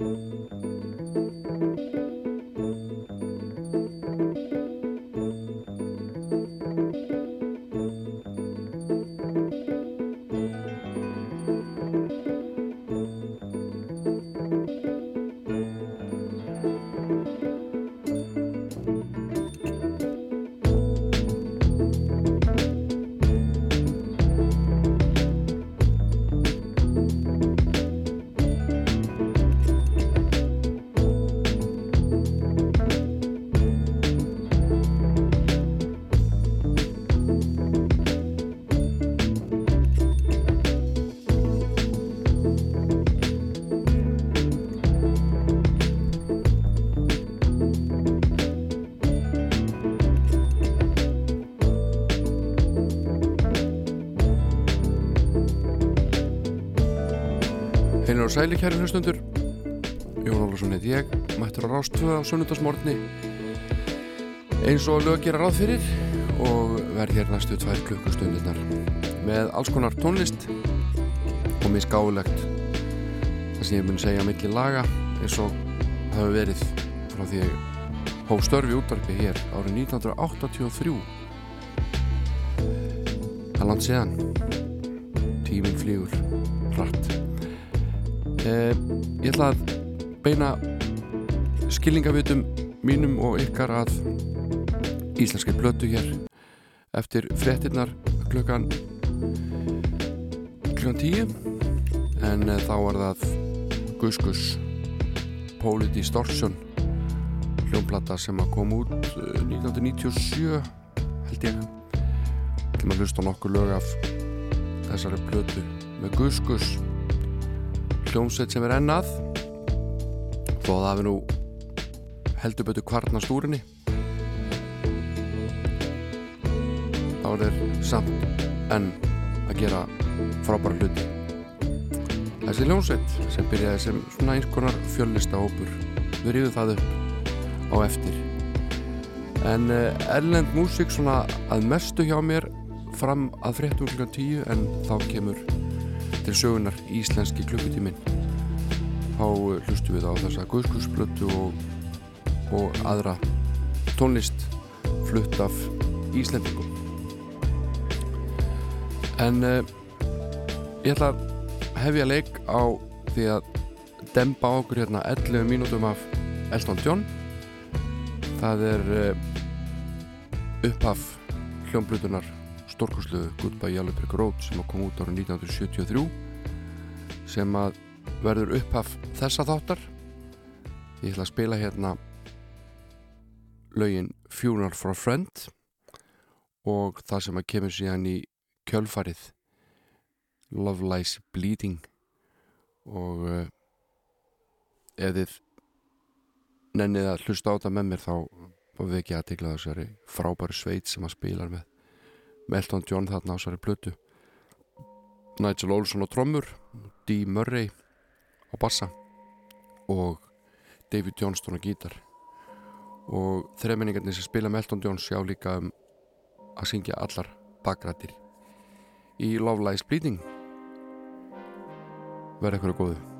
og sæli kæri hlustundur Jón Ólarsson heit ég mættur á Rástvöða á sunnundasmórni eins og lög gera ráð fyrir og verð hér næstu tvær klukkustundirnar með alls konar tónlist og mér skáulegt það sem ég mun segja millir laga eins og það hefur verið frá því ég hóf störfi útvarpi hér árið 1983 það land séðan tíminn flýgur ætla að beina skilningavitum mínum og ykkar að íslenski blötu hér eftir frettinnar klukkan klukkan tíu. En eh, þá var það Guskus Poli Distortion hljómplata sem að koma út eh, 1997 held ég. Til maður hlusta nokkur lög af þessari blötu með Guskus hljómsveit sem er ennað þó að það hefur nú heldur betur kvarn á stúrinni þá er þeir samt enn að gera frábæra hluti. Þessi hljómsveit sem byrjaði sem svona einskonar fjöllista hópur við ríðum það upp á eftir. En uh, erlend músík svona að mestu hjá mér fram að fréttum klukkan tíu en þá kemur til sögunar íslenski klukkutíminn þá uh, hlustu við á þessa guðskursblötu og, og aðra tónlist flutt af Íslendingum. En uh, ég ætla að hefja leik á því að dempa okkur hérna 11 mínútum af Elton John. Það er uh, upphaf hljómblutunar stórkursluðu Goodbye Yellow Brick Road sem kom út ára 1973 sem að verður upphaf þessa þáttar. Ég ætla að spila hérna lögin Funeral for a Friend og það sem að kemur síðan í kjölfarið Love Lies Bleeding. Og uh, ef þið nennið að hlusta á það með mér þá við ekki að tegla þessari frábæru sveit sem að spila með Melton John þarna á svari blötu Nigel Olsson á trommur Dee Murray á bassa og David Johnston á gítar. Og þremenningarnir sem spila Melton John sjá líka um að syngja allar bakrættir í Love Lies Bleeding. Verða ykkur að góðu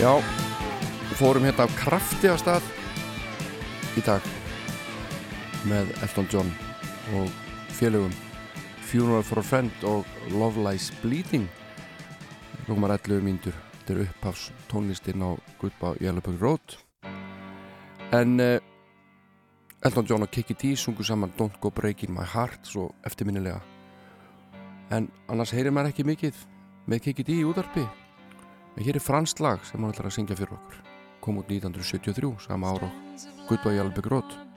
Já, við fórum hérna á krafti á stað í dag með Elton John og félögum Funeral for a Friend og Love Lies Bleeding. Rúmar 11 mínútur. Þetta er upphafs tónlistinn á Gutbá Jælabögg Rót en uh, Elton John og Kiki D sungu saman Don't Go Breaking My Heart svo eftirminnilega. En annars heyrir maður ekki mikið með Kiki D í útarpi en hér er fransk lag sem hann ætlar að syngja fyrir okkur. Kom út 1973, sama ára Gutbá Jælabögg Rót Well,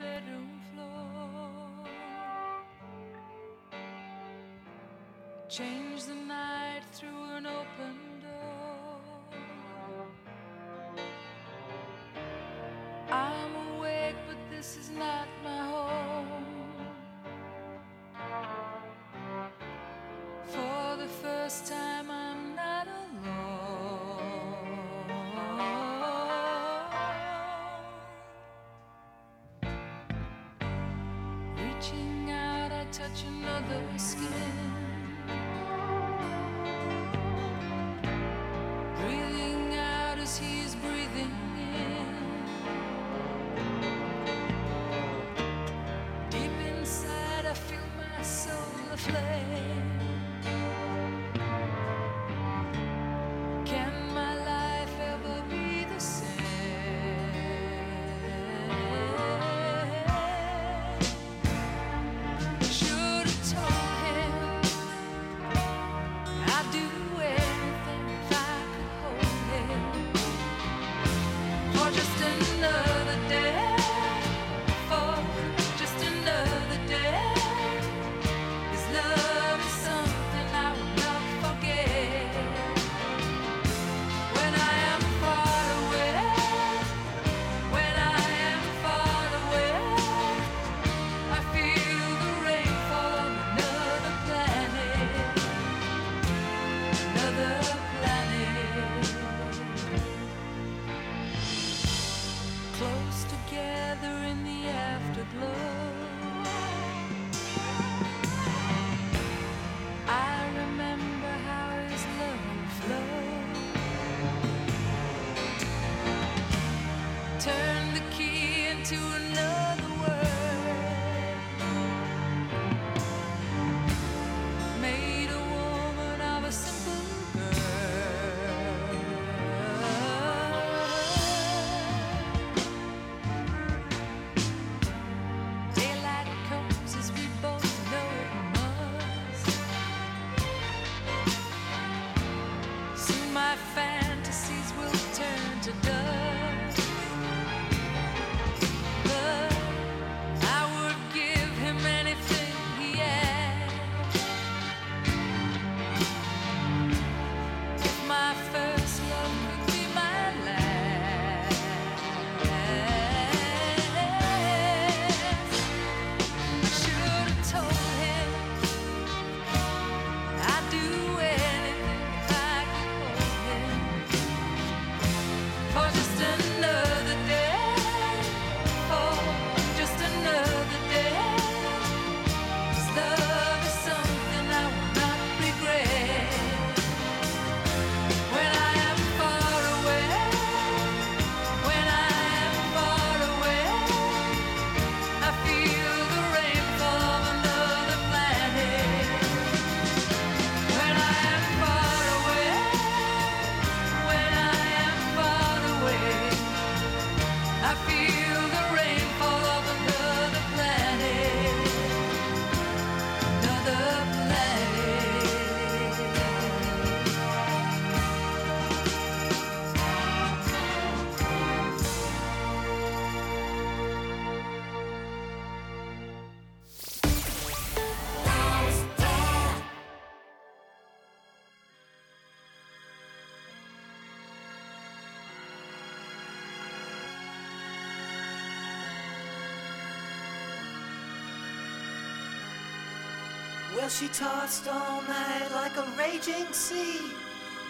she tossed all night like a raging sea.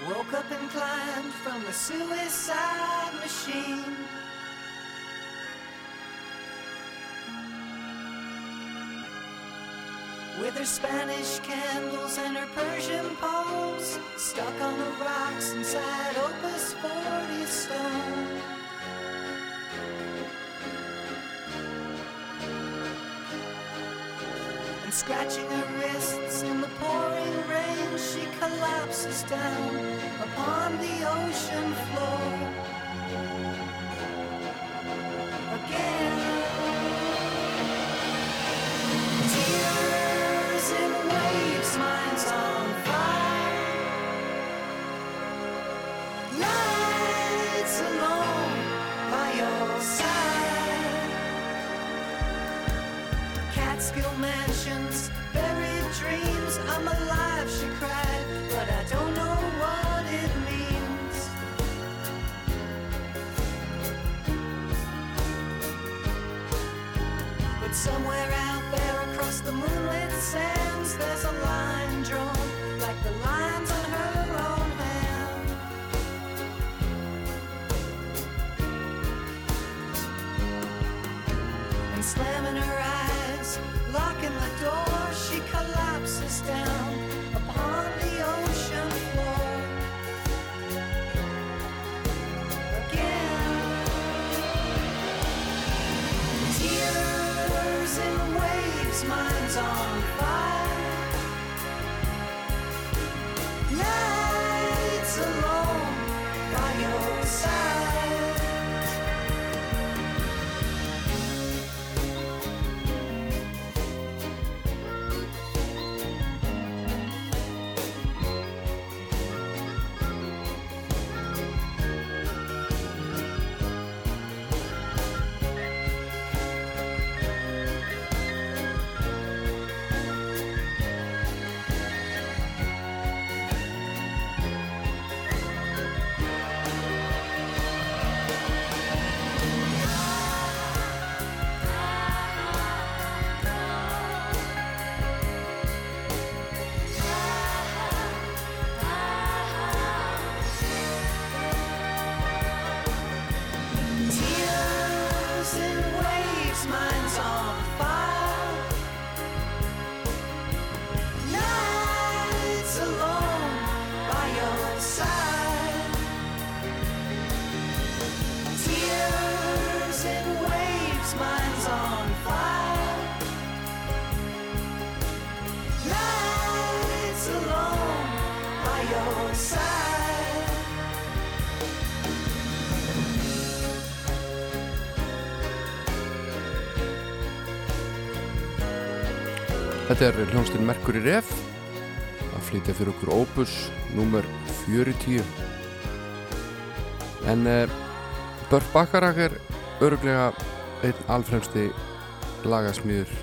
Woke up and climbed from the suicide machine. With her Spanish candles and her Persian poems stuck on the rocks inside Opus 40 scratching her wrists in the pouring rain, she collapses down upon the ocean floor. I'm alive, she cried, but I don't know what it means. But somewhere out there across the moonlit sands, there's a line drawn like the lines on her own hand. And slamming down Þetta er hljónstinn Mercury Ref. Að flytja fyrir okkur Opus nummer 40 en uh, Börn Bakarak er öruglega einn alfremsti lagasmiður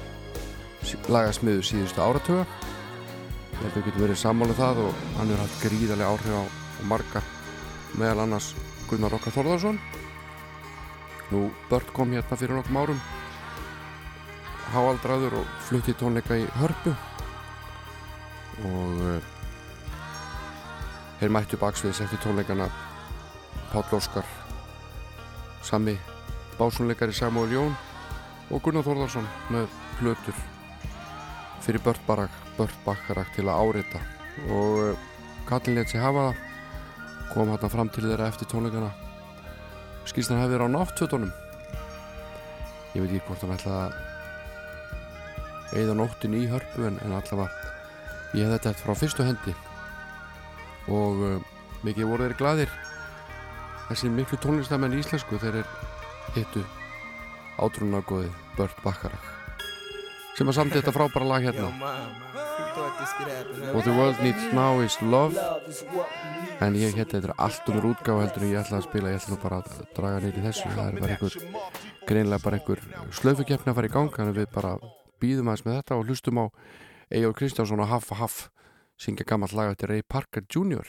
sí- lagasmiður síðustu áratuga. Ég held að við getum verið sammála um það og hann er haft gríðarlega áhrif á, marga meðal annars Gunnar Rokka Þorðarsson nú Börn kom hérna fyrir nokkum árum háaldraður og flutti tónleika í hörpu. Og uh, þeir mættu baksviðis eftir tónleikana Páll Óskar Sami básunleikari Samuel Jón og Gunnar Þórðarsson með plötur fyrir Bört Barak Bört Bakarak til að árita. Og uh, Kallin let sér hafa það kom hérna fram til þeirra eftir tónleikana. Skýrst hann hefði verið á náttfötunum. Ég veit ekki hvort hann ætla að eða nóttin í hörpu en, en allavega ég hef þetta frá fyrstu hendi. Og uh, mikið voru þeir gladir þessi miklu tónlistamenn í íslensku þeir er hittu átrúnagóði Bört Bakarak sem að samt þetta frábæra lag hérna. What the world needs now is love. En ég hérna þetta allt um útgáfa heldur en ég ætla að spila ég ætla nú bara að draga í þessu. Það er bara einhver greinlega bara einhver slöfukeppni að fara í gang þannig við bara býðum aðeins með þetta og hlustum á Eyjól Kristjánsson og Haff Haff syngja gammalt lag eftir Ray Parker Jr.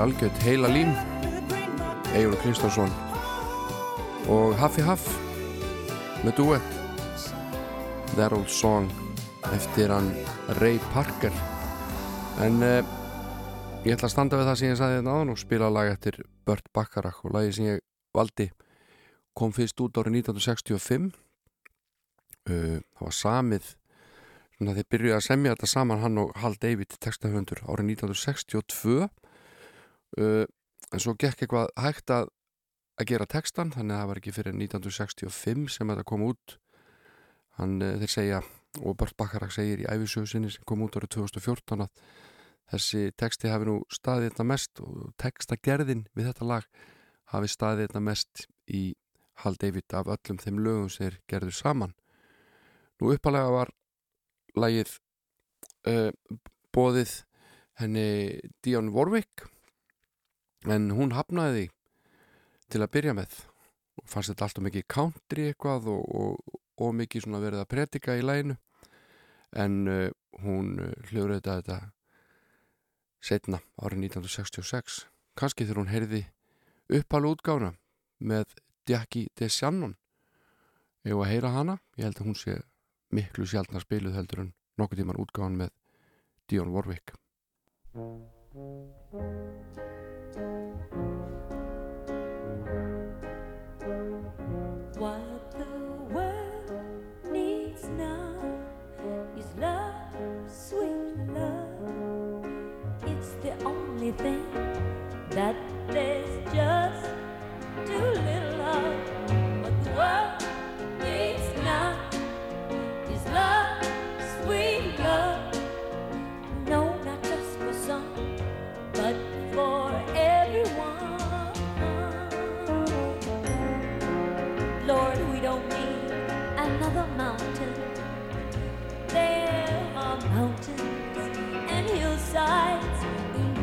er algjörð heila lín Egil Kristjánsson. Og Haffi Haff með duett That Old Song eftir hann Ray Parker. En uh, ég ætla að standa við það sem ég sagði þetta áðan og spila lag eftir Burt Bacharach og lagi sem ég valdi kom fyrst út árið 1965 uh, það var samið svona þeir byrjuði að semja þetta saman hann og Hal David textahöndur árið 1962 uh, en svo gekk eitthvað hægt að að gera textan, þannig að það var ekki fyrir 1965 sem þetta kom út. Hann, uh, þeir segja og Bört Bakarak segir í æfisögu sinni sem kom út árið 2014 að þessi texti hafi nú staðið þetta mest og textagerðin við þetta lag hafi staðið þetta mest í Hal David af öllum þeim lögum sem þeir gerðu saman. Nú uppalega var lagið uh, bóðið henni Dionne Warwick en hún hafnaði til að byrja með. Og fannst þetta alltaf mikið country eitthvað og, og, og mikið svona verið að predika í læginu en uh, hún uh, hljóður þetta þetta setna árið 1966 kannski þegar hún heyrði uppalu útgána með Jackie DeShannon. Ef að heyra hana, ég held að hún sé miklu sjálfna spiluð heldur en nokkuð tíman útgáðan með Dionne Warwick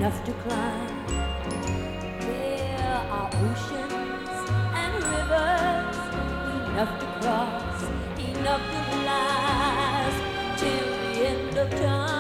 enough to climb. There are oceans and rivers enough to cross, enough to last till the end of time.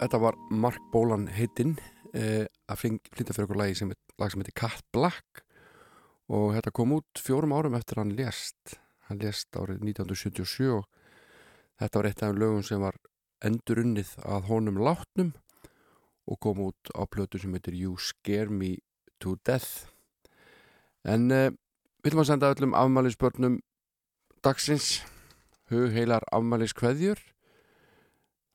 Þetta var Mark Bolan heitinn eh, að flytja fyrir okkur lagi sem, lag sem heitir Cat Black. Og þetta kom út fjórum árum eftir hann lést. Hann lést árið 1977 og þetta var eitt af lögum sem var endurunnið að honum látnum og kom út á plötu sem heitir You Scare Me to Death. En eh, við viljum að senda öllum afmælisbörnum dagsins. Hug heilar afmæliskveðjur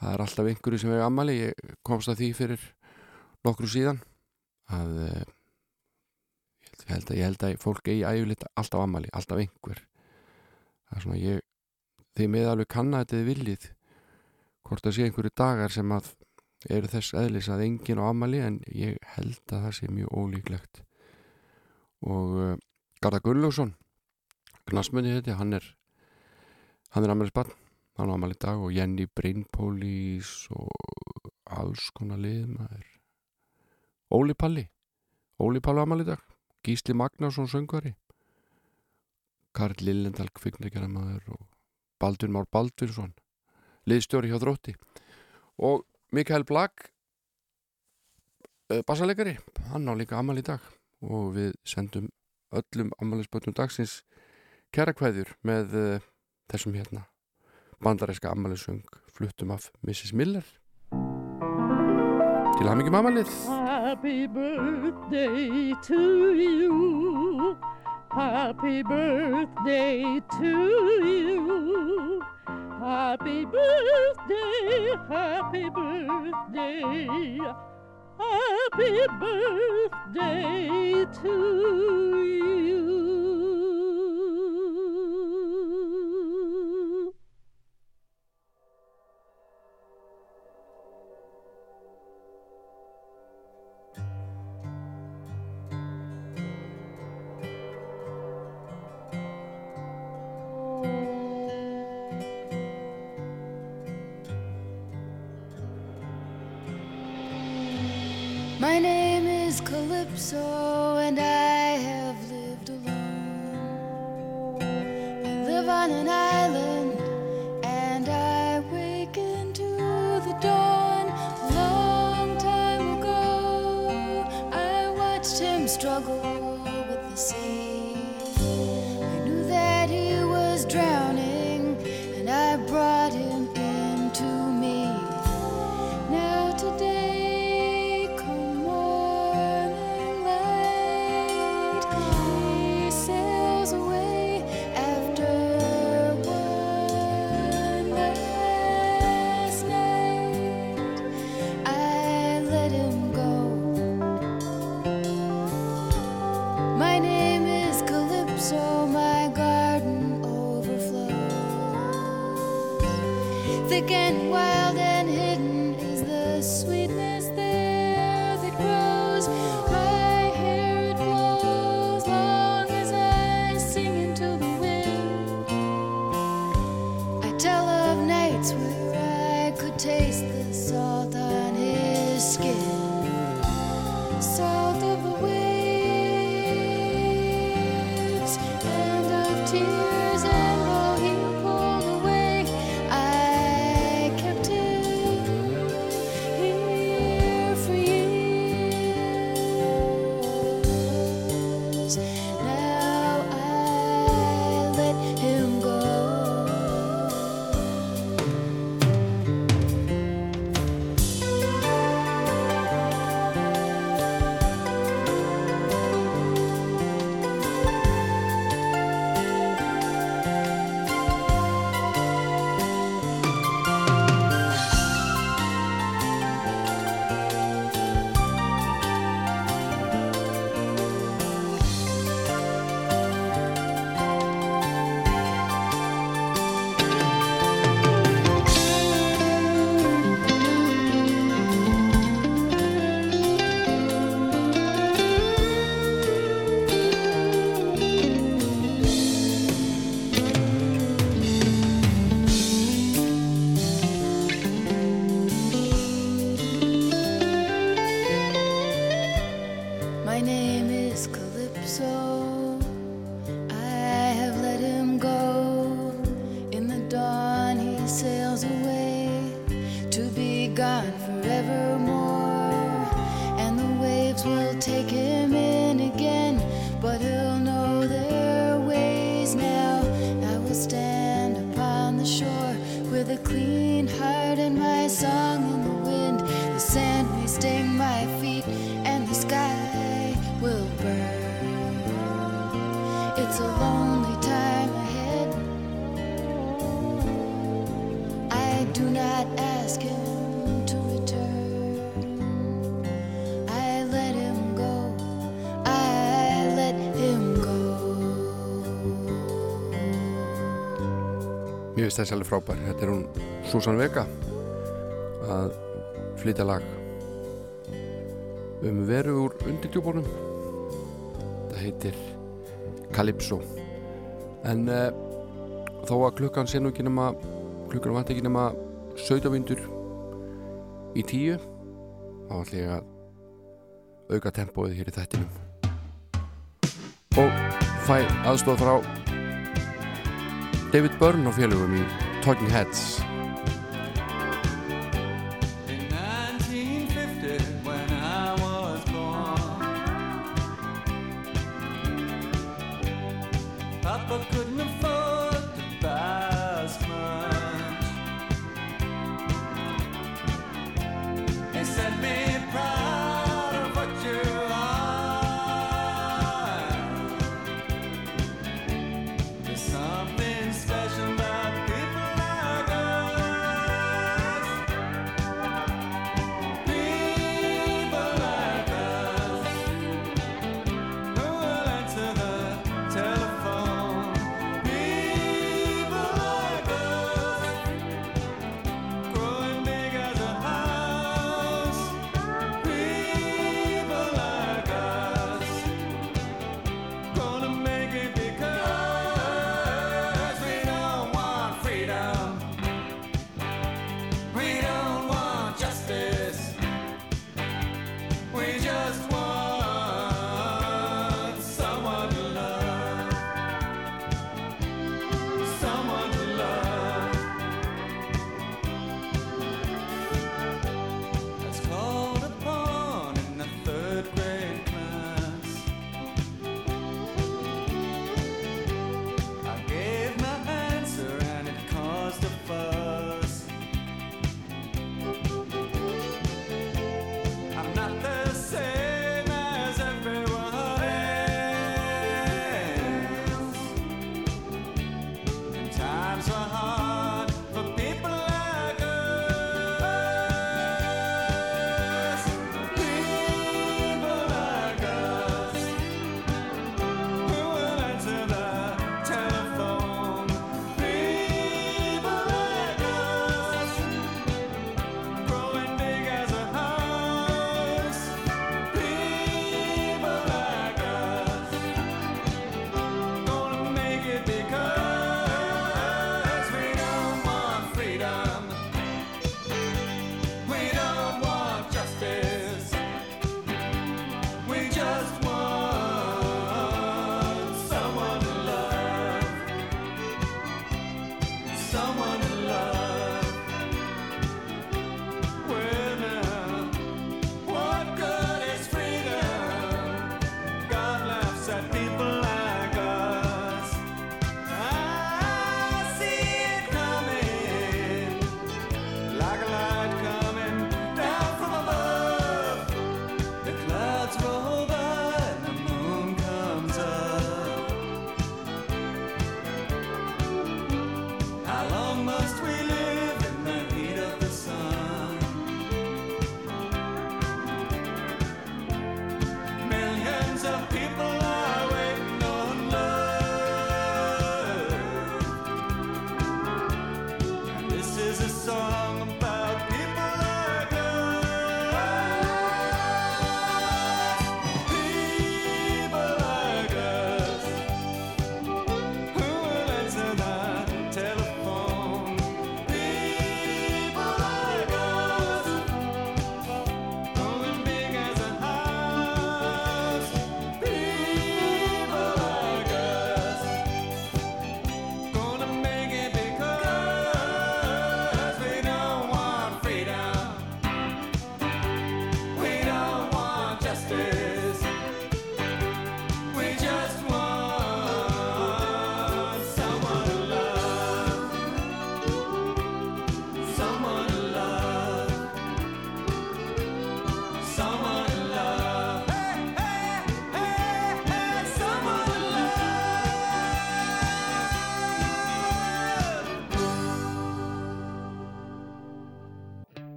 það er alltaf einhverju sem hefur ammali ég komst að því fyrir nokkru síðan að eh, ég held að, ég held að fólk eigi æfilegt alltaf ammali, alltaf einhver. Það er svona ég þið með alveg kanna þetta þið viljið hvort það sé einhverju dagar sem að eru þess eðlis að enginn á ammali en ég held að það sé mjög ólíklegt. Og uh, Garðar Gunnlaugsson knasmunni þetta, hann er hann er ammælisbarn hann á ammæli í dag og Jenny Brainpolis og alls konar lið maður. Óli Palli. Óli Palli á ammæli í dag. Gísli Magnásson söngvari. Karl Lillendal kviknleikjara maður og Baldur Már Baldvinsson liðstjóri hjá þrótti. Og Mikael Blag bassalegari hann á líka ammæli í dag. Og við sendum öllum ammælisbötum dagsins kæra kveðjur með uh, þessum hérna bandaræska ammælisöng fluttum af Mrs. Miller til hamingjum ammælið Happy birthday to you. Happy birthday to you. Happy birthday, happy birthday. Happy birthday to you. My name is Calypso, and I have lived alone. I live on an island, Mér finnst þessi alveg frábær. Þetta er hún Susan Vega að flytja lag um veru úr undirtjúbónum. Þetta heitir Calypso. En eh, þó að klukkan sé nú ekki nema klukkan vant ekki nema 17 vindur í tíu. Þá ætlum ég að auka tempóið hér í þættinum. Og fæ aðstóð frá David Byrne og félögum í Talking Heads.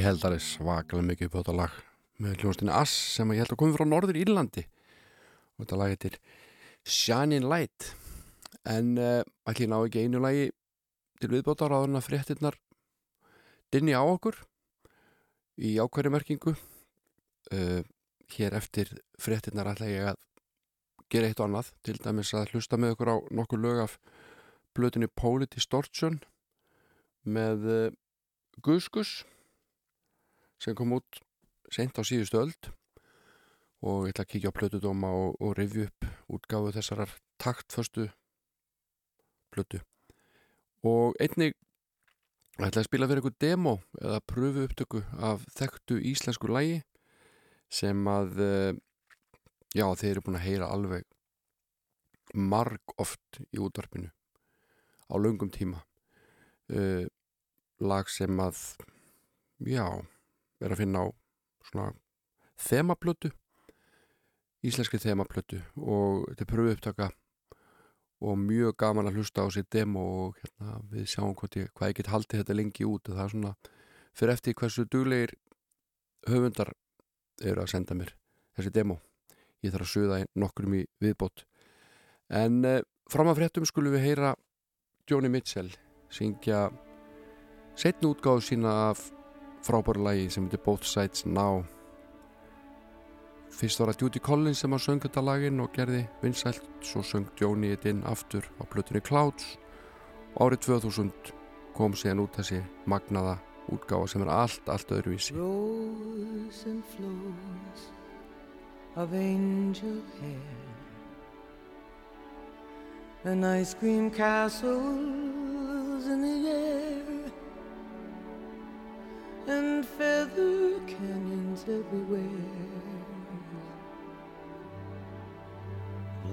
Ég held alveg svakalega mikið upp á þetta lag með hljóðastinni Ass sem ég held að komi frá Norður Írlandi. Og þetta lag heitir Shining Light. En uh, ætli ég ná ekki einu lagi til viðbótar áður en að fréttinnar dinni á okkur í ákværi merkingu. Uh, hér eftir fréttinnar ætla ég að gera eitt og annað. Til dæmis að hlusta með okkur á nokkur lög af blötunni Poli Distortion með uh, Guskus sem kom út sent á síðustu öld. Og ég ætla að kíkja á plötudóma og, og revju upp útgáfu þessarar taktföstu plötu. Og einnig ætla að spila fyrir ykkur demo eða pröfu upptöku af þekktu íslensku lægi sem að eh, já þeir eru búin að heyra alveg marg oft í útvarpinu á löngum tíma. Uh, lag sem að já, er að finna á svona þemaplötu íslenski þemaplötu og þetta er pröfu upptaka og mjög gaman að hlusta á sér demo og hérna, við sjáum hvað ég, hvað ég get haldið þetta lengi út og það er svona fyrir eftir hversu duglegir höfundar eru að senda mér þessi demo. Ég þarf að suða nokkrum í viðbót. En eh, fram að fréttum skulum við heyra Joni Mitchell syngja setni útgáðu sína af frábæru lagi sem heitir Both Sides Now. Fyrst var það Judy Collins sem að söng þetta lagin og gerði vinsælt. Svo söng Joni þetta inn aftur á plötunni Clouds. Og árið 2000 kom síðan út þessi magnaða útgáfa sem er allt, allt öðruvísi. Rows and flows of angel hair. And ice cream castles in the air and feather canyons everywhere.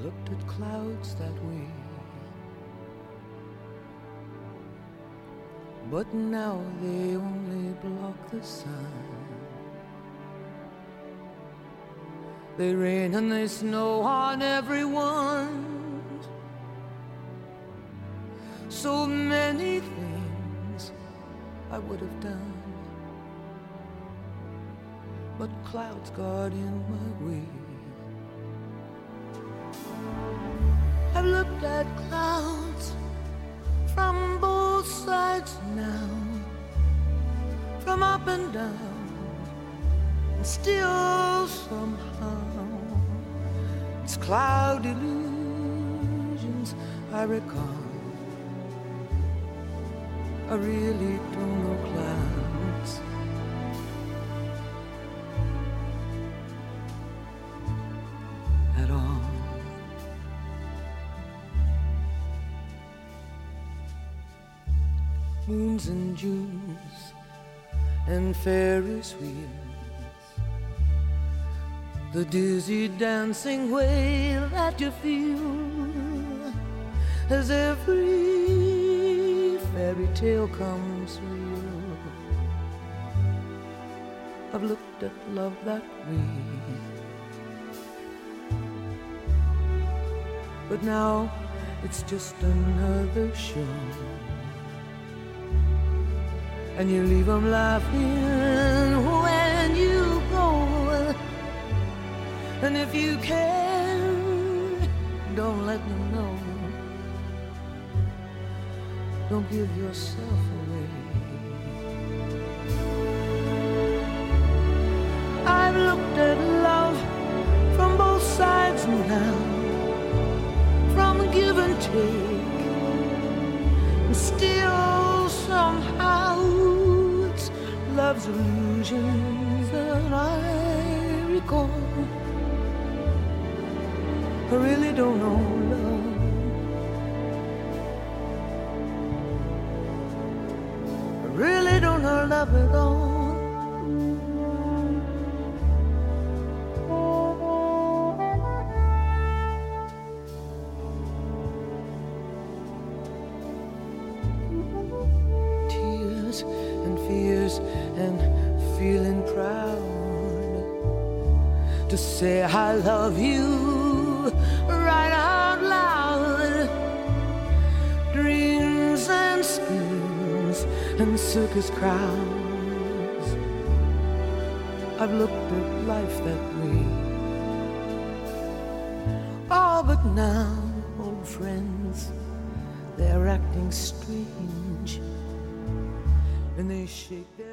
Looked at clouds that way. But now they only block the sun. They rain and they snow on everyone. So many things I would have done. But clouds got in my way. I've looked at clouds from both sides now, from up and down, and still somehow it's cloud illusions I recall. I really don't know clouds. Moons and Junes and Ferris wheels. The dizzy dancing way that you feel as every fairy tale comes real. I've looked at love that way. But now it's just another show and you leave them laughing when you go. And if you can, don't let them know. Don't give yourself away. I've looked at love from both sides now, from give and take, and still somehow love's illusions that I recall. I really don't know love. I really don't know love at all. I've looked at life that way. Oh, but now, old friends, they're acting strange. And they shake their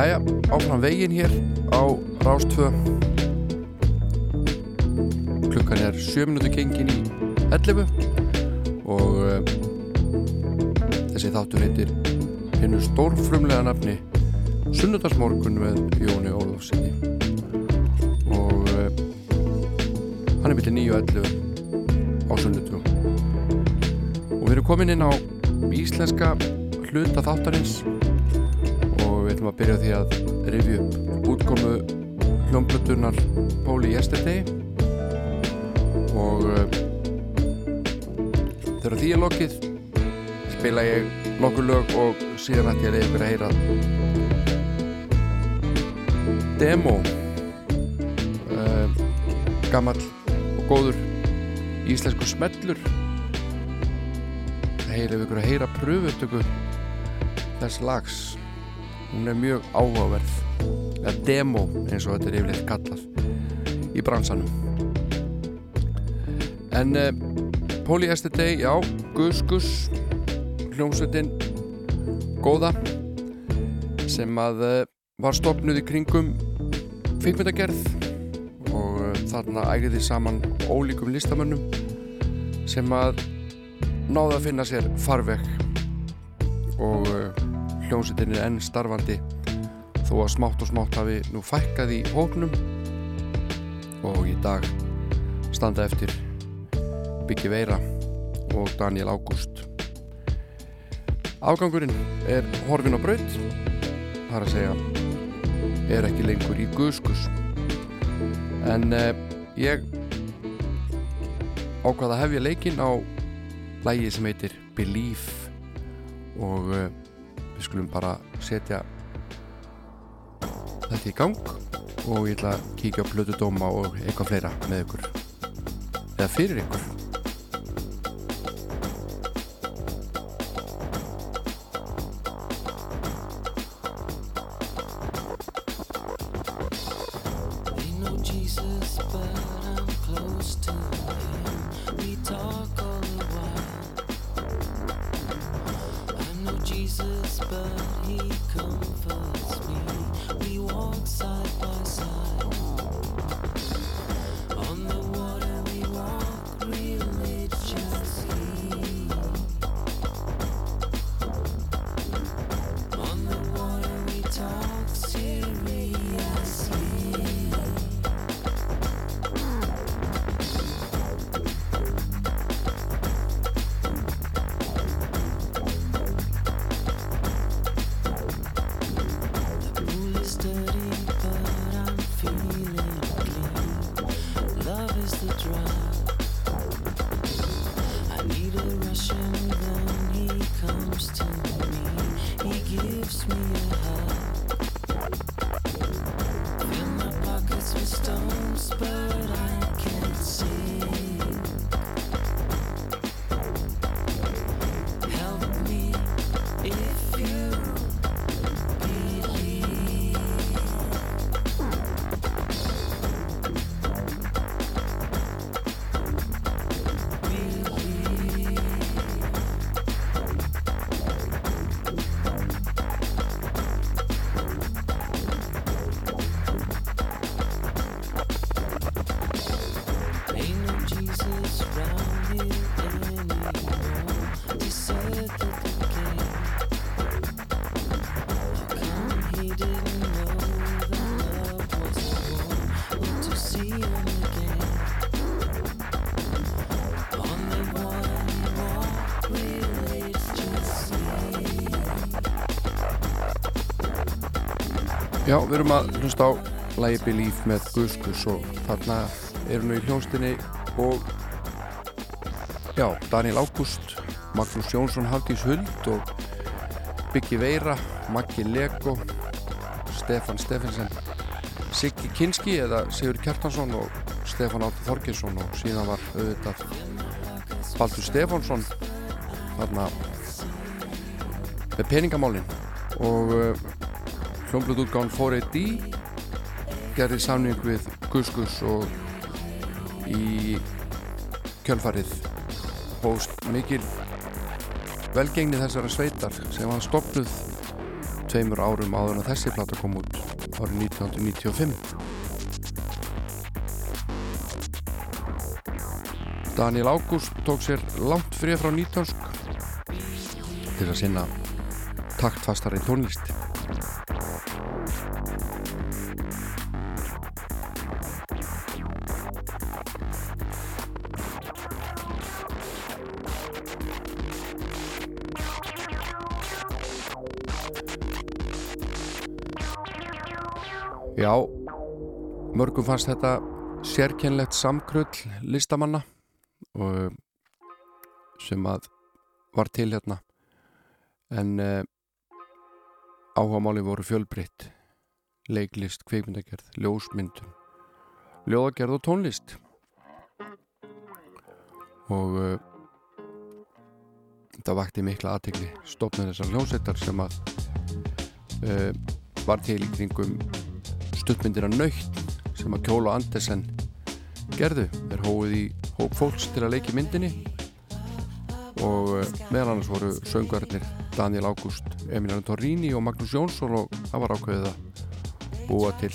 Jæja, áfram veginn hér á Rástvö Klukkan er 7 minúti gengin í 11 og uh, þessi þáttur heitir hinnu stórfrumlega nafni Sunnudagsmorgun með Jóni Ólafsinni og uh, hann er millir 9 og 11 á sunnudum og við erum komin inn á íslenska hluta þáttarins ætlum að byrja því að rifja upp útkomu hljómblötunar Póli Yesterday. Og uh, þegar því er lokið spila ég nokkur lög og síðan ætti ég að heyra demo uh, gamall og góður íslensku smellur. Það heyra ykkur að heyra pröfutöku þess lags hún er mjög áhugaverð. Eða demo eins og þetta er yfirleitt kallað í bransanum. En Póli Yesterday, já, Gus Gus hljómsveitin góða sem að uh, var stopnuð í kringum kvikmyndagerð og uh, þarna ægriði saman ólíkum listamönnum sem að náða að finna sér farveg og uh, hljómsveitin er enn starfandi. Þó að smátt og smátt hafi nú fækkað í hóknum og í dag standa eftir Byggi Veira og Daniel Ágúst. Afgangurinn er horfin á braut. Það er að segja er ekki lengur í guðskus en eh, ég ákvaða að hefja leikinn á lægi sem heitir Belief. Og eh, við skulum bara setja þetta í gang og ég ætla að kíkja á plötudóma og eitthvað fleira með ykkur. Eða fyrir ykkur Já, við erum að hlusta á lægi Belief með Guskus og þarna erum við í hljónstinni og Já, Daniel Ágúst, Magnús Jónsson, Hafdís Huld og Byggi Veira, Maggi Lego, Stefan Stefansson, Siggi Kinski eða Sigur Kjartansson og Stefan Átti Þorkinsson og síðan var auðvitað Baldur Stefansson þarna með peningamálin og hljómblut útgáðan 4AD gerði samning við Guskus og í kjölfarið hóst mikil velgengni þessara sveitar sem var stopnuð tveimur árum áður en þessi plata kom út árið 1995 Daniel Ágúst tók sér langt frið frá nýtönsk til að sinna taktfastari tónlist mörgum fannst þetta sérkennlegt samkrull listamanna sem að var til hérna. En uh, áhugamáli voru fjölbreytt. Leiklist, kveikmyndagerð, ljósmyndun ljóðagerð og tónlist. Og uh, það vakti mikla aðtegli stofnir þessar hljómsveitar sem að uh, var til í kringum stuttmyndir að nöytt sem að Kjóla Andersen gerðu. Þeir hóið í hóp fólks til að leiki myndinni og uh, meðal annars voru söngvarnir Daniel Ágúst, Emiliano Torrini og Magnús Jónsson og það var ákveðið að búa til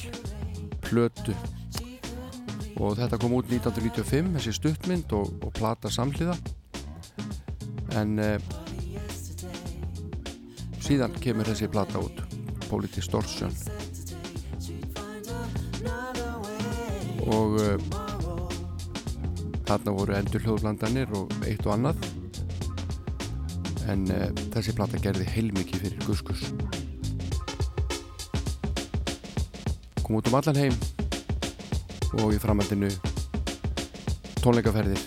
plötu. Og þetta kom út 1995 þessi stuttmynd og, og plata samhliða. En uh, síðan kemur þessi plata út Politistortion og uh, þarna voru endur hljóðblandanir og eitt og annað. En uh, þessi plata gerði heilmikið fyrir Guskus. Kom út um allan heim og í framhaldinu tónleikaferðir.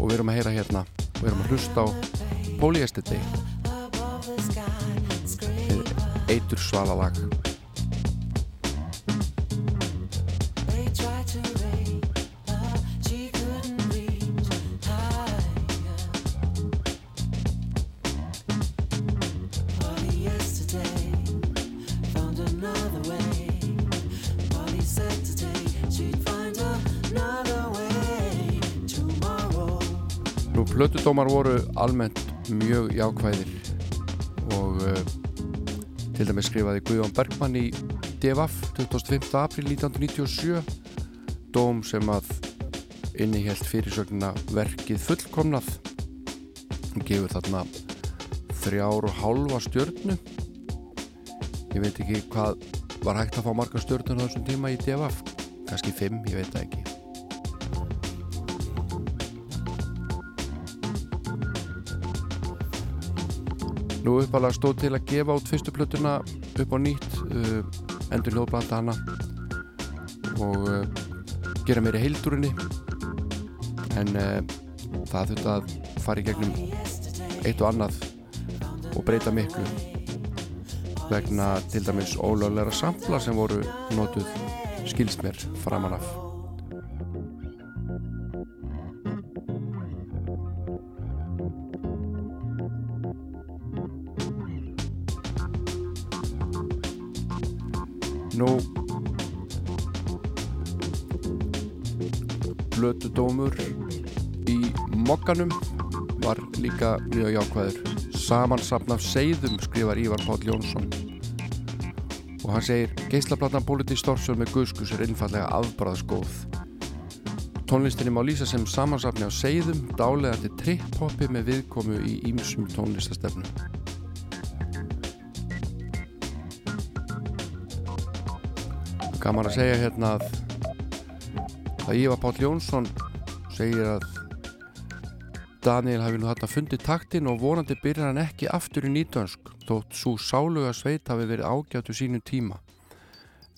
Og við erum að heyra hérna og við erum að hlusta á Polyester Day. Eitur svala plötudómar voru almennt mjög jákvæðir og uh, til dæmis skrifaði Guðjón Bergmann í DFF 25. april 1997 dóm sem að innihjælt fyrirsögnina verkið fullkomnað hann gefur þarna þrjár og hálfa stjörnu ég veit ekki hvað var hægt að fá marga stjörnur á þessum tíma í DFF kannski fimm, ég veit það ekki Nú uppalega stóð til að gefa út fyrstu plötuna upp á nýtt uh, endur hljóðblanda hana og uh, gera meiri heildurinni en uh, það þurfti að fara í gegnum eitt og annað og breyta miklu vegna til dæmis ólögleira sampla sem voru notuð skilsmér framan Nú Blötudómur í mokkanum var líka mjög jákvæður. Samansapn af seiðum skrifar Ívar Páll Jónsson. Og hann segir geislaplatna Politi Storsjón með Guðskus er einfallega afbræðsgóð Tónlistinni má lýsa sem samansapni af seiðum dálegandi trip-hoppi með viðkomu í ímsum tónlistastefnum Gaman að segja hérna að að Ívar Páll Jónsson segir að Daniel hafi nú hægt að fundi taktin og vonandi byrjar hann ekki aftur í nýtönsk þótt svo sáluga sveit hafi verið ágjátt úr sínum tíma.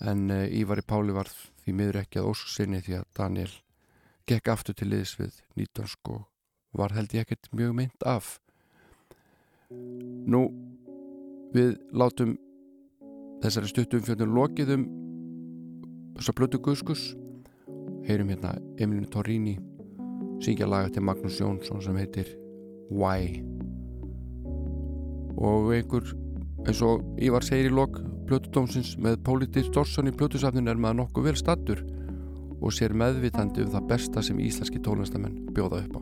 En eh, Ívar í Páli var því miður ekki að ósk sinni því að Daniel gekk aftur til liðs við nýtönsk og var held ég ekkert mjög mynd af. Nú við látum þessari stuttum fjörnum lokiðum þessar blötu guðskus heyrum hérna Emilin Torrini syngja laga til Magnús Jónsson sem heitir Why. Og einhver eins og Ívar segir í lok blötudómsins með Póli Distorson í blötusafnun er maður nokkuð vel stattur og sér meðvitandi um það besta sem íslenski tónlistamenn bjóða upp á.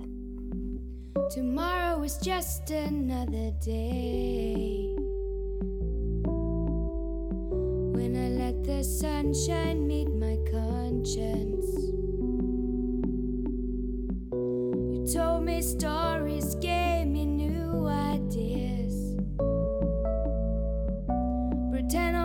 Tomorrow is just another day. when I let the sunshine meet my conscience. You told me stories, gave me new ideas. Pretend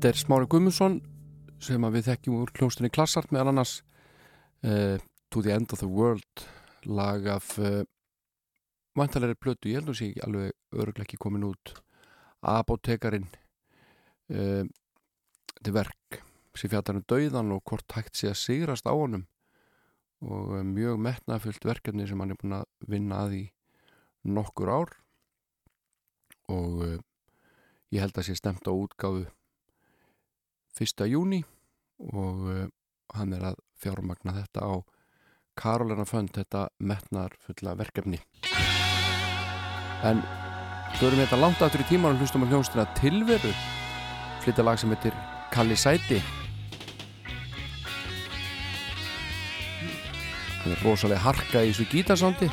Þetta er Smári Guðmundsson sem við þekkjum úr hljómsdunni Klassart meðal annars uh, To the End of the World lag af uh, vantalegri plötu, ég held að sé ekki alveg öruglega ekki komin út. Apotekarinn uh, þetta er verk sem fjallar um dauðan og hvort hægt sé að sigrast á honum. Og mjög metnafullt verkefni sem hann er búin að vinna að í nokkur ár. Og ég held að sé stemt á útgáfu 1. júni og uh, hann er að fjármagna þetta á Karolina Fönd, þetta metnar fulla verkefni. En förum þetta langt aftur í tíman og hlustum á hljónstina Tilveru. Flytja lag sem heitir Kalli Sæti. Það er rosalega harka í þessu gítarsándi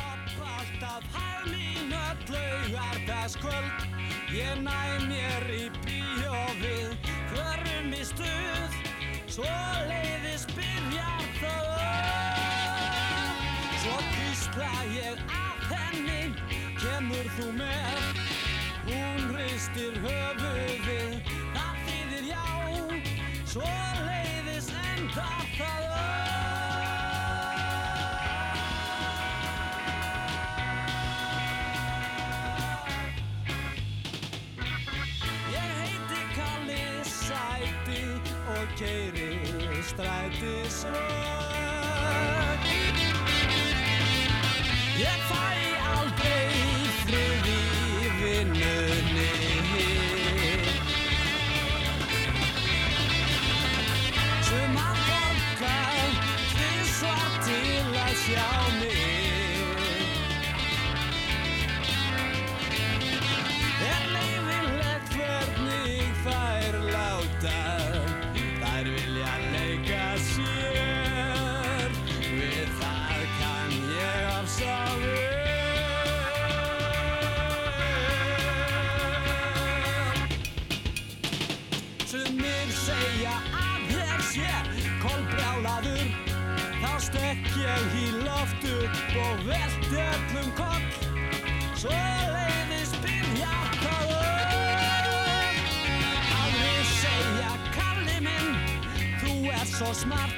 keiri strætisvögn Ég fæ þú ert svo smart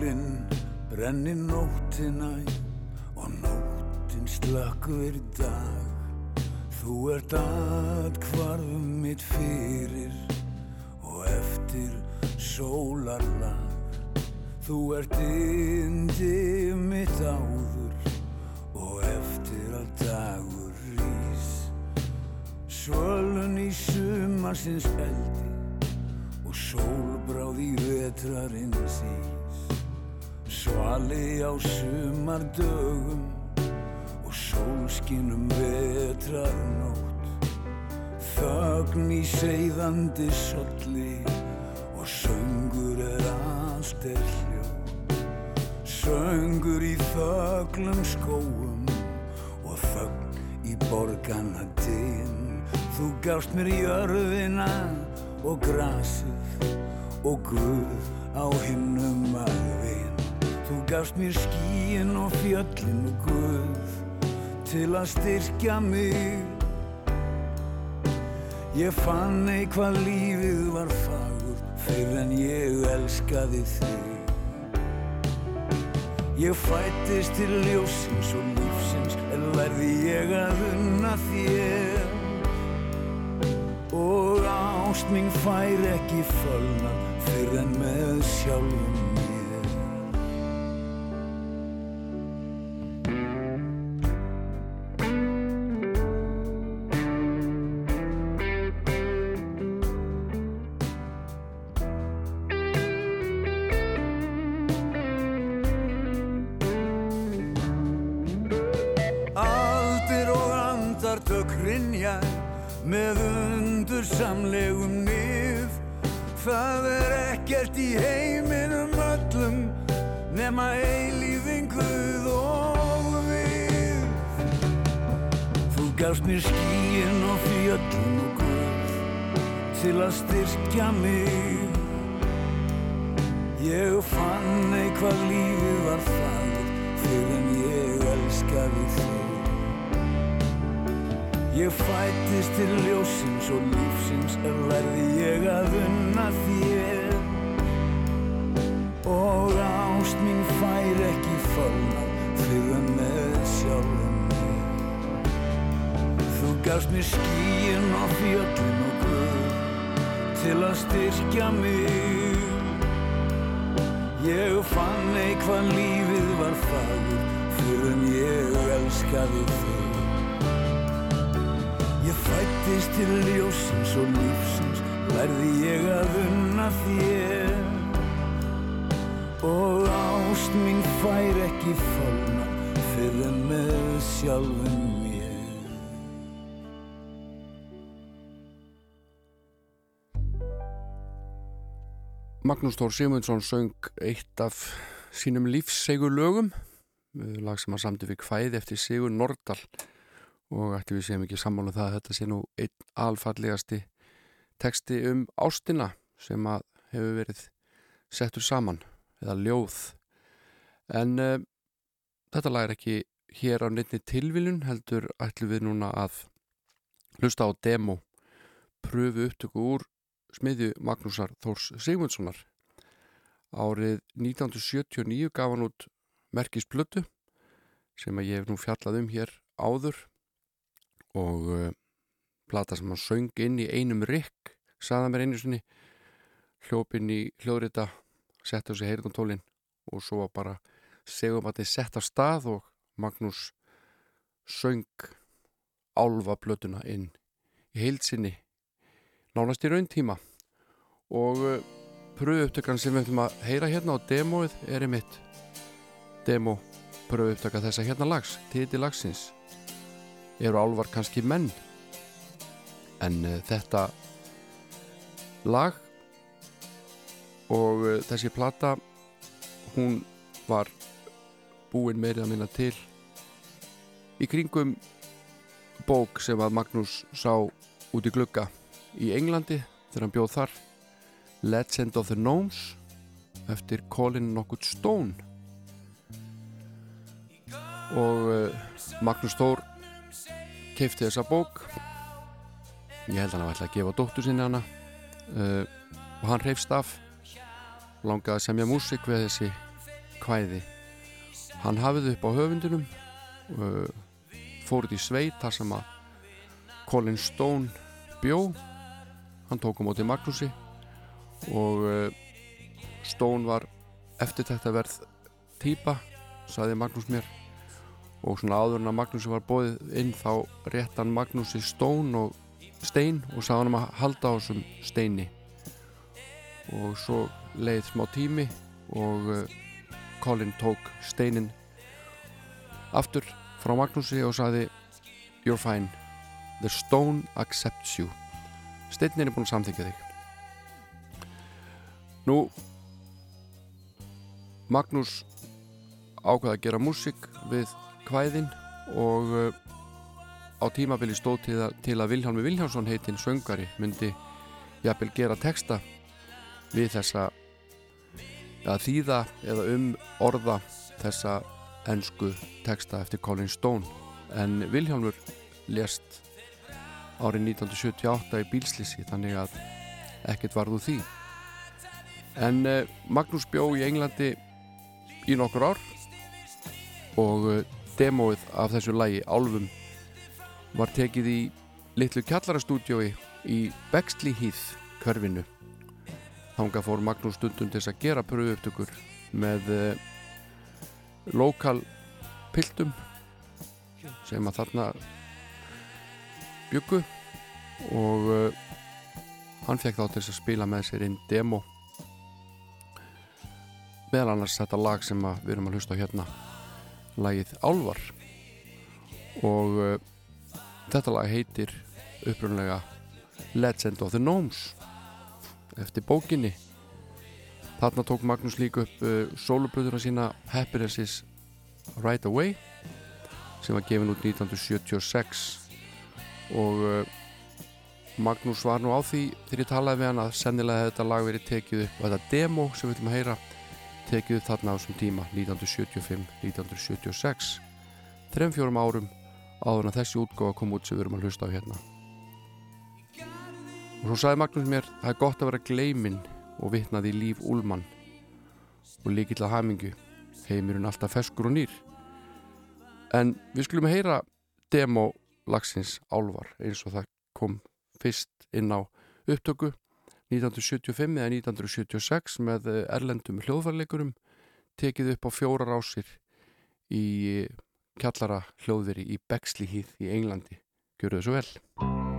sólinn brenni nóttina og nóttin slakkur dag. Þú ert aðkvarðum mitt fyrir og eftir sólarlag. Þú ert indi mitt áður og eftir að dagur rís. Svölun í sumarsins eldi og sólbráð í vetrarins í svali á sumardögum og sólskinum vetrarnótt. Þögn í seiðandi solli og söngur er allt er hljó söngur í þöglum skóum og þögn í borgana dinn þú gafst mér jörðina og grasið og Guð á himnum að vinn þú gafst mér skíin og fjöllin og Guð til að styrkja mig Ég fann ei hvað lífið var fagur fyrir en ég elskaði þig. Ég fættist til ljósins og lífsins en verði ég að unna þér. Og ást mín fær ekki fölna fyrir en með sjálfum Magnús Þór Sigmundsson söng eitt af sínum lífssegur lögum lag sem að samti við kvæði eftir Sigur Nordal. Og ætti við séum ekki sammála um það að þetta sé nú einn alfallegasti teksti um ástina sem að hefur verið settur saman eða ljóð. En uh, þetta lag er ekki hér á neittni tilviljun heldur ætlum við núna að hlusta á demo pröfu upptöku úr smiðju Magnúsar Þórs Sigmundssonar árið 1979 gaf hann út merkisplötu sem að ég hef nú fjallað um hér áður og uh, plata sem hann söng inn í einum rikk saða mér einu sinni. Hljóp inn í hljóðrita sett á sig heyrðantólin og svo bara segum að þið sett á stað og Magnús söng álfa plötuna inn í heilsinni nánast í raun tíma og uh, pröfu upptökan sem við ætlum að heyra hérna á demóið er einmitt demo pröfu upptöka þessa hérna lags titi lagsins. Eru álvar kannski menn? En uh, þetta lag og uh, þessi plata hún var búin meirið að minna til í kringum bók sem að Magnús sá út í glugga í Englandi þegar hann bjóð þar Legend of the Gnomes eftir Colin Knockwood Stone. Og uh, Magnús Þór keifti þessa bók. Ég held hann að ætla að gefa dóttur sinni hana. Uh, og hann reyfst af. Langaði að semja músik við þessi kvæði. Hann hafið upp á höfundunum uh, fóruð í sveit þar sem að Colin Stone bjó. Hann tók á móti Magnúsi og uh, Stone var eftir þetta verð týpa saði Magnús mér. Og svona áður en að Magnúsi var bóðið inn þá rétt hann Magnúsi Stone og stein og sagði hann að halda á þessum steini. Og svo leið smá tími og uh, Colin tók steinin aftur frá Magnúsi og sagði You're fine, the stone accepts you. Steinin er búin að samþykja þig Nú Magnús ákvaði að gera músík við kvæðin og uh, á tímabili stóð til að, til að Vilhjálmi Vilhjálmsson heitinn söngari myndi jafnvel gera texta við þessa að þýða eða um orða þessa ennsku texta eftir Colin Stone. En Vilhjálmur lést árið 1978 í bílslisi þannig að ekkert varð úr því en uh, Magnús bjó í Englandi í nokkur ár og uh, demóið af þessu lægi Álfum var tekið í litlu kjallarastúdjói í Bexley Heath körfinu. Þanga fór Magnús stundum til að gera pröfu upptökur með uh, lokal piltum sem að þarna byggu og hann fekk þá til að spila með sér inn demo meðal annars þetta lag sem við erum að hlusta á hérna lagið Álvar og uh, þetta lag heitir upprunlega Legend of the Gnomes. Eftir bókinni. Þarna tók Magnús líka upp uh, soloplöðuna sína Happiness Right Away sem var gefin út 1976 og uh, Magnús var nú á því þegar ég talaði við hann að sennilega þetta lag verið tekið upp og þetta demo sem við viljum að heyra tekið þarna á þessum tíma 1975-1976 þrem fjórum árum áður en þessi útgóða kom út sem við erum að hlusta á hérna. Og svo sagði Magnús mér það er gott að vera gleimin og vitnaði líf Úlmann og líkill að hamingu heimurinn alltaf feskur og nýr. En við skulum heyra demo lagsins Álvar eins og það kom fyrst inn á upptöku 1975 eða 1976 með erlendum hljóðvarleikurum tekið upp á fjórar ásir í kjallara hljóðveri í Bexley Heath í Englandi. Gjöru svo vel.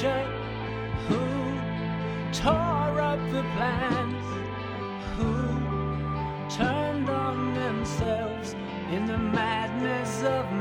Future? Who tore up the plans? Who turned on themselves in the madness of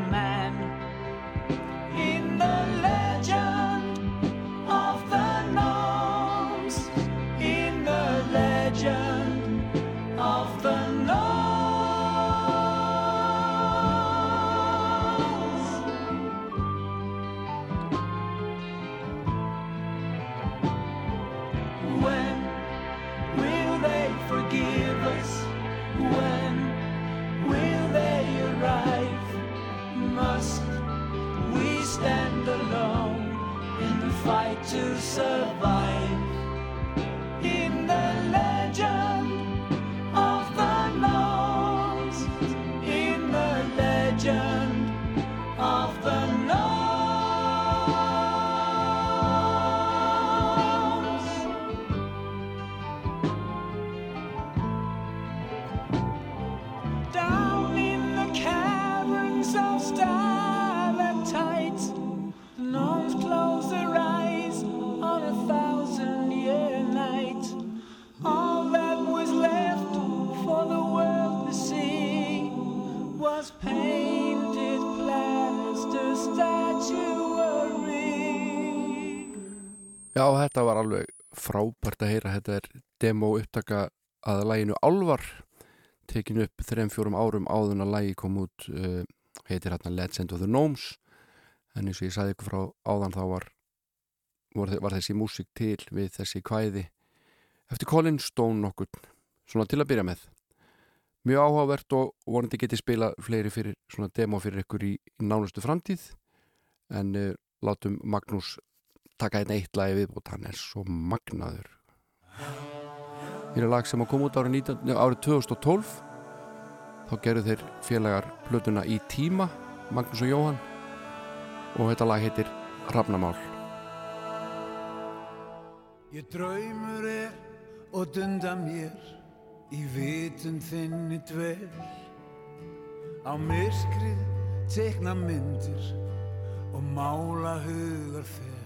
to þetta var alveg frábært að heyra. Þetta er demo upptaka að læginu Álvar tekin upp þrem fjórum árum áðun að lægi kom út uh, heitir hérna Legend of the Gnomes. En eins og ég sagði ykkur frá áðan þá var, var, var þessi músík til við þessi kvæði eftir Colin Stone nokkur svona til að byrja með. Mjög áhugavert og vonandi geti spila fleiri fyrir svona demo fyrir ykkur í nánustu framtíð. En uh, látum Magnús taka einn eitt lagi viðbútt hann er svo magnaður. Hér er lag sem að koma út árið, 19, nei, árið 2012 þá gerðu þeir félagar plötuna í tíma Magnús og Jóhann. Og þetta lag heitir Hrafnamál. Ég draumur er og dunda mér í vitund þinni dvel. Á myrkrið tekna myndir og mála hugar fer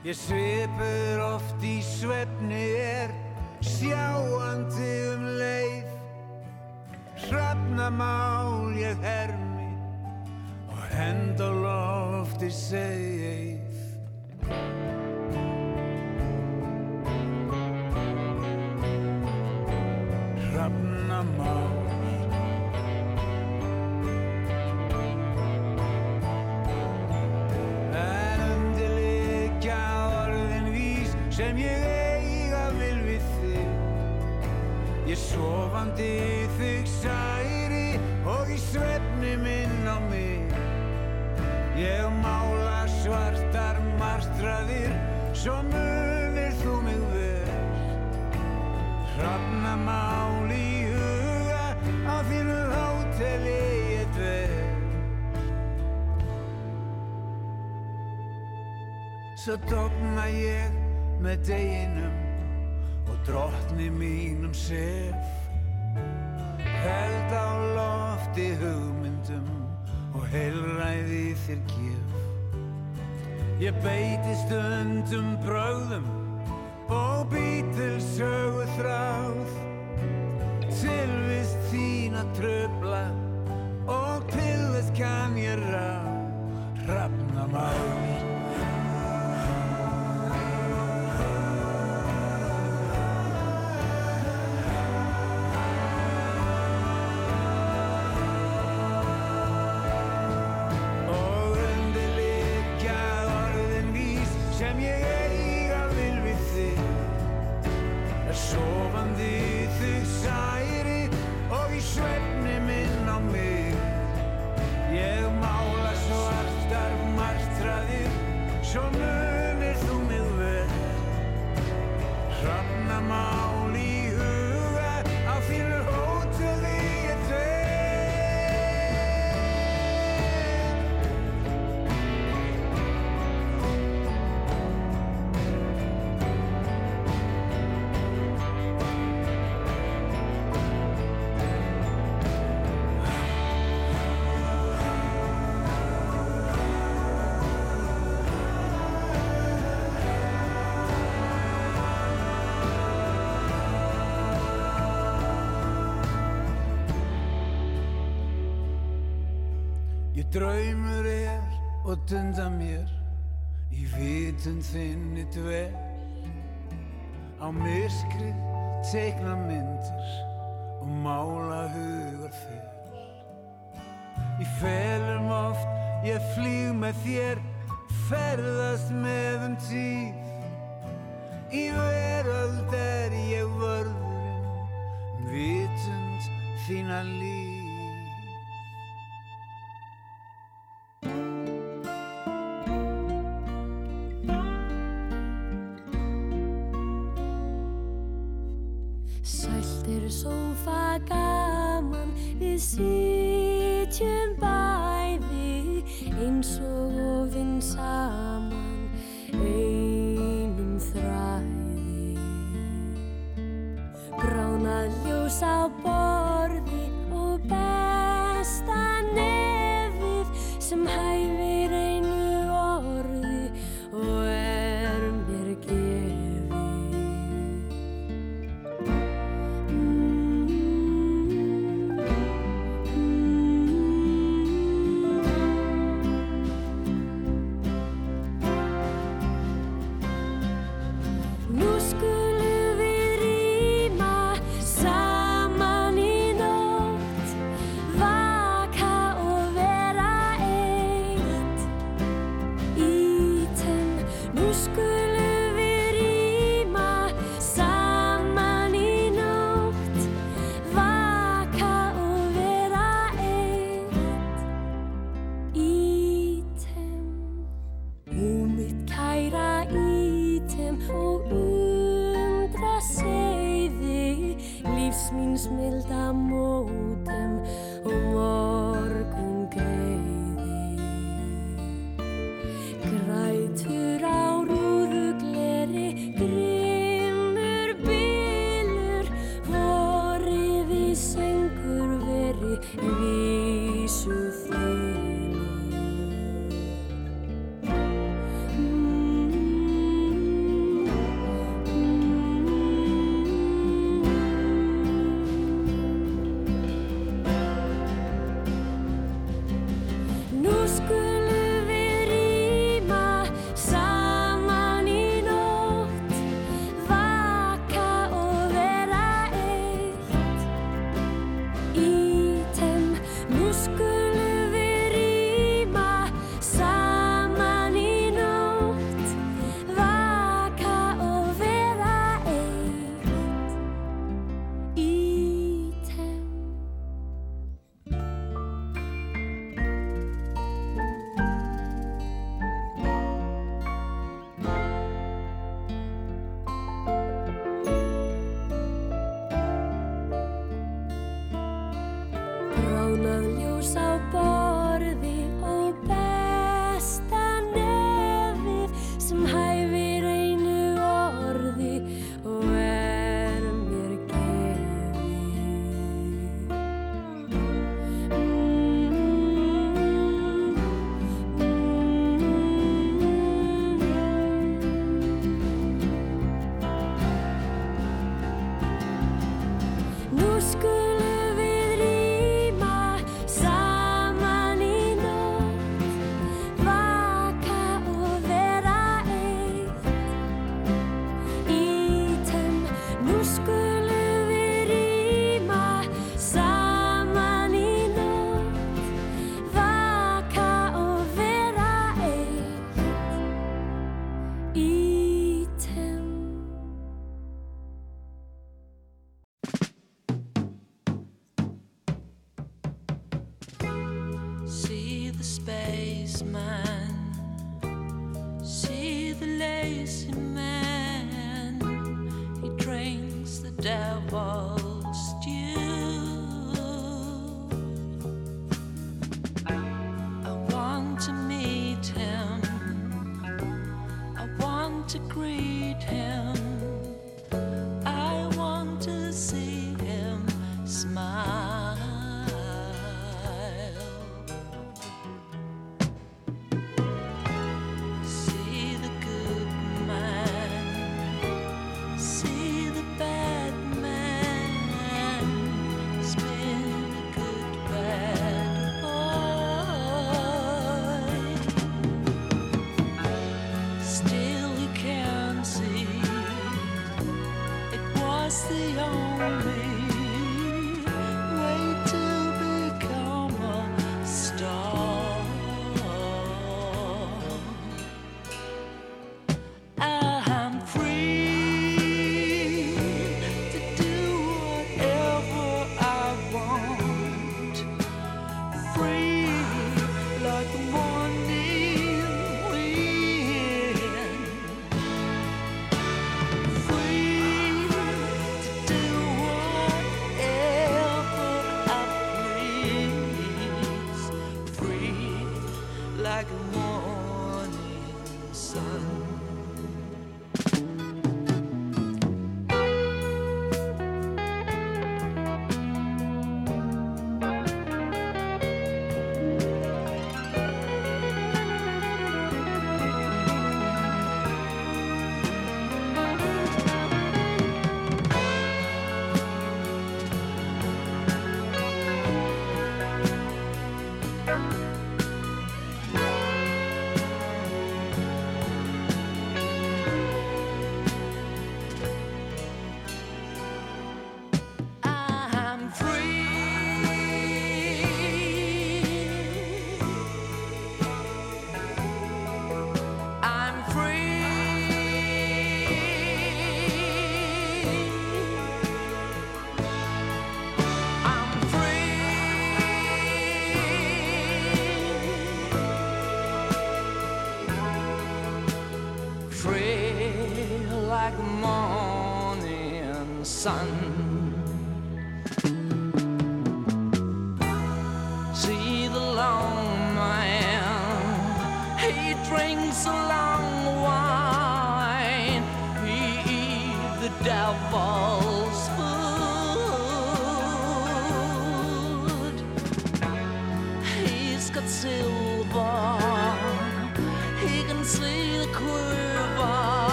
Ég svipur oft í svefni er sjáandi um leið. Hrafnamál ég hermi og hend á lofti segið Hrafnamál sofandi þig særi og í svefni minn á mig. Ég mála svartar marstraðir svo munir þú mig vel. Hrafnamál í huga á þínu hóteli ég dvel. Svo dofna ég með deginum og drottni mínum sef Held á lofti hugmyndum og heilræði þér gef Ég beiti stundum bröðum og býtil sögu þráð. Tilvist þín að tröfla og til þess kann ég ráð. Hrafnamál Og og dunda mér í vitund þinni dvel á myrkrið teikna myndir og mála hugar fer Í felum oft ég flýg með þér ferðast með um tíð í veröld er ég vörðurinn vitund þína líf sitjum bæði eins og ofinn saman einum þræði. Grána ljós á bóði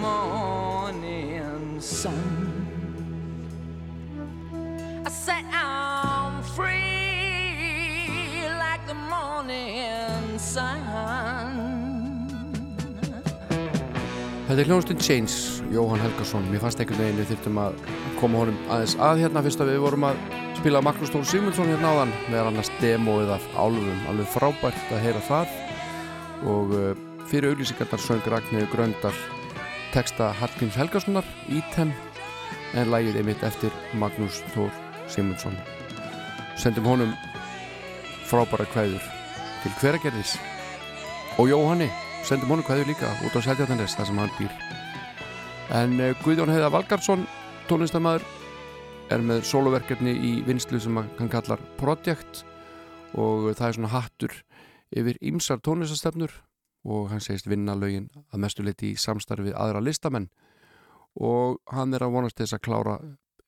morning sun. I said I'm free like the morning sun. Þetta er hljónstund Chains, Jóhann Helgason Mér fannst einhvern veginn við þurftum að koma honum aðeins að hérna fyrst að við vorum að spila Magnús Þór Sigmundsson hérna áðan meðan annars demóið af álfum alveg frábært að heyra það og uh, fyrir auglýsingarnar söng Ragnir Gröndal texta Hallgríms Helgasonar Ítem en lægið einmitt eftir Magnús Þór Sigmundsson. Sendum honum frábæra kvæður til hveragerðis. Og Jóhanni sendum honum kvæður líka út á Seltjarnanes þar sem hann býr. En uh, Guðjón Heiða Valgarsson tónlistamæður er með soloverkefni í vinslu sem hann kallar Project. Og það er svona hattur yfir ýmsar tónlistastefnur og hann segist vinna lögin að mestu leiti í samstarfi við aðra listamenn. Og hann er að vonast þess að klára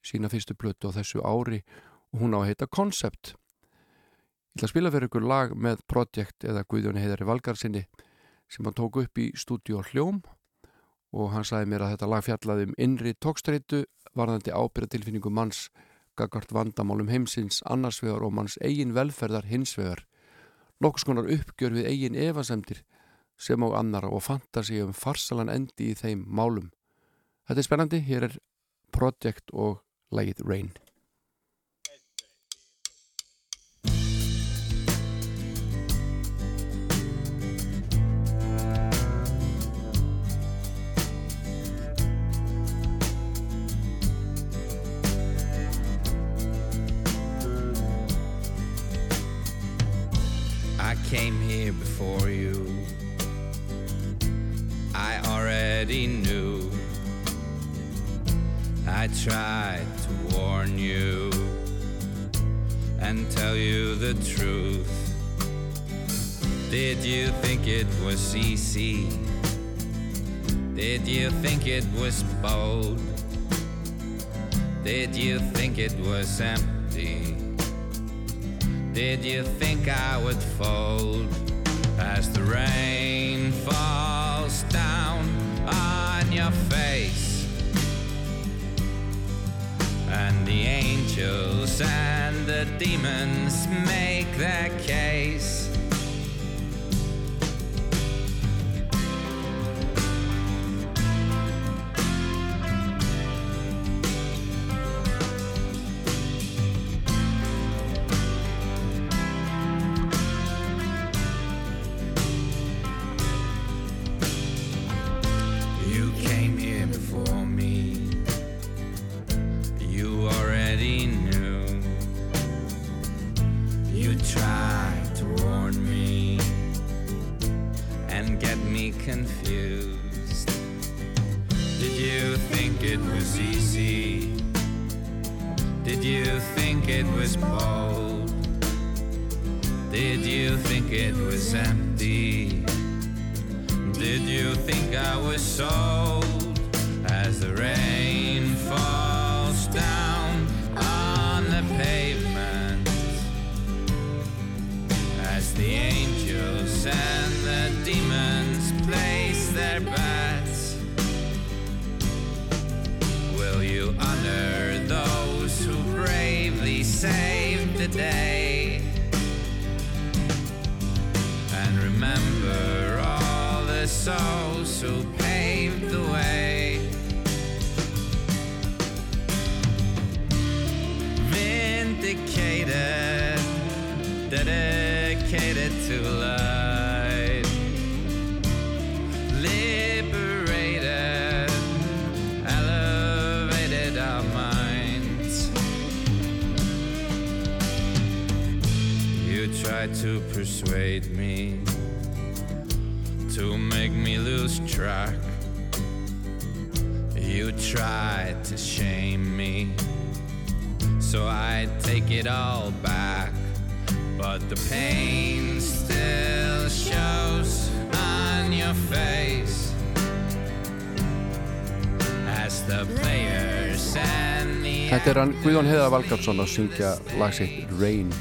sína fyrstu plötu á þessu ári og hún á að heita Concept. Ég ætla að spila fyrir ykkur lag með Project eða Guðjóni Heiðari Valgarsinni sem hann tók upp í stúdíu Hljóm og hann sagði mér að þetta lag fjallaði um innri tókstreitu varðandi ábyrratilfinningu manns gagart vandamálum heimsins annars vegar og manns eigin velferðar hins vegar. Nokkus konar uppgjör við eigin efasemdir sem á annara og fantasi um farsalan endi í þeim málum Þetta er spennandi, hér er Project og lagið Rain I came here before you. Already knew. I tried to warn you and tell you the truth. Did you think it was easy? Did you think it was bold? Did you think it was empty? Did you think I would fold as the rain falls down on your face? And the angels and the demons make their case. easy? Did you think it was bold? Did you think it was empty? Did you think I was sold as the rain falls down on the pavement? As the angels and souls who paved the way. Vindicated, dedicated to light. Liberated, elevated our minds. You tried to persuade me track. You tried to shame me, so I take it all back. But the pain still shows on your face as the players and the Þetta er hann Guðjón Heiðar Valgardsson að syngja lag sitt Rain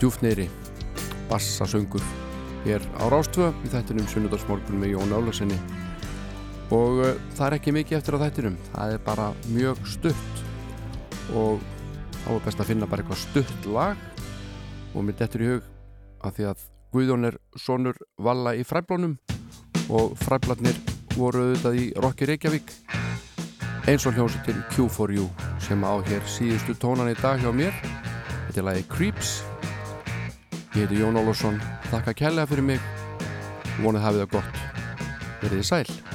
djúft neyri bassasöngur hér á Rástvö í þættinum Sunnudagsmorgun með Jón Álarsinni og uh, það er ekki mikið eftir á þættinum það er bara mjög stutt. Og þá er best að finna bara eitthvað stutt lag og mér dettur í hug að því að Guðjón er sonur Valla í fræblónum og fræblarnir voru auðvitað í Rokki Reykjavík eins og hljómsveitin Q4U sem á hér síðustu tónan í dag hjá mér. Þetta er lagi Creeps ég heiti Jón Ólafsson. Þakka kærlega fyrir mig. Vonið hafið það gott. Verið þið sæl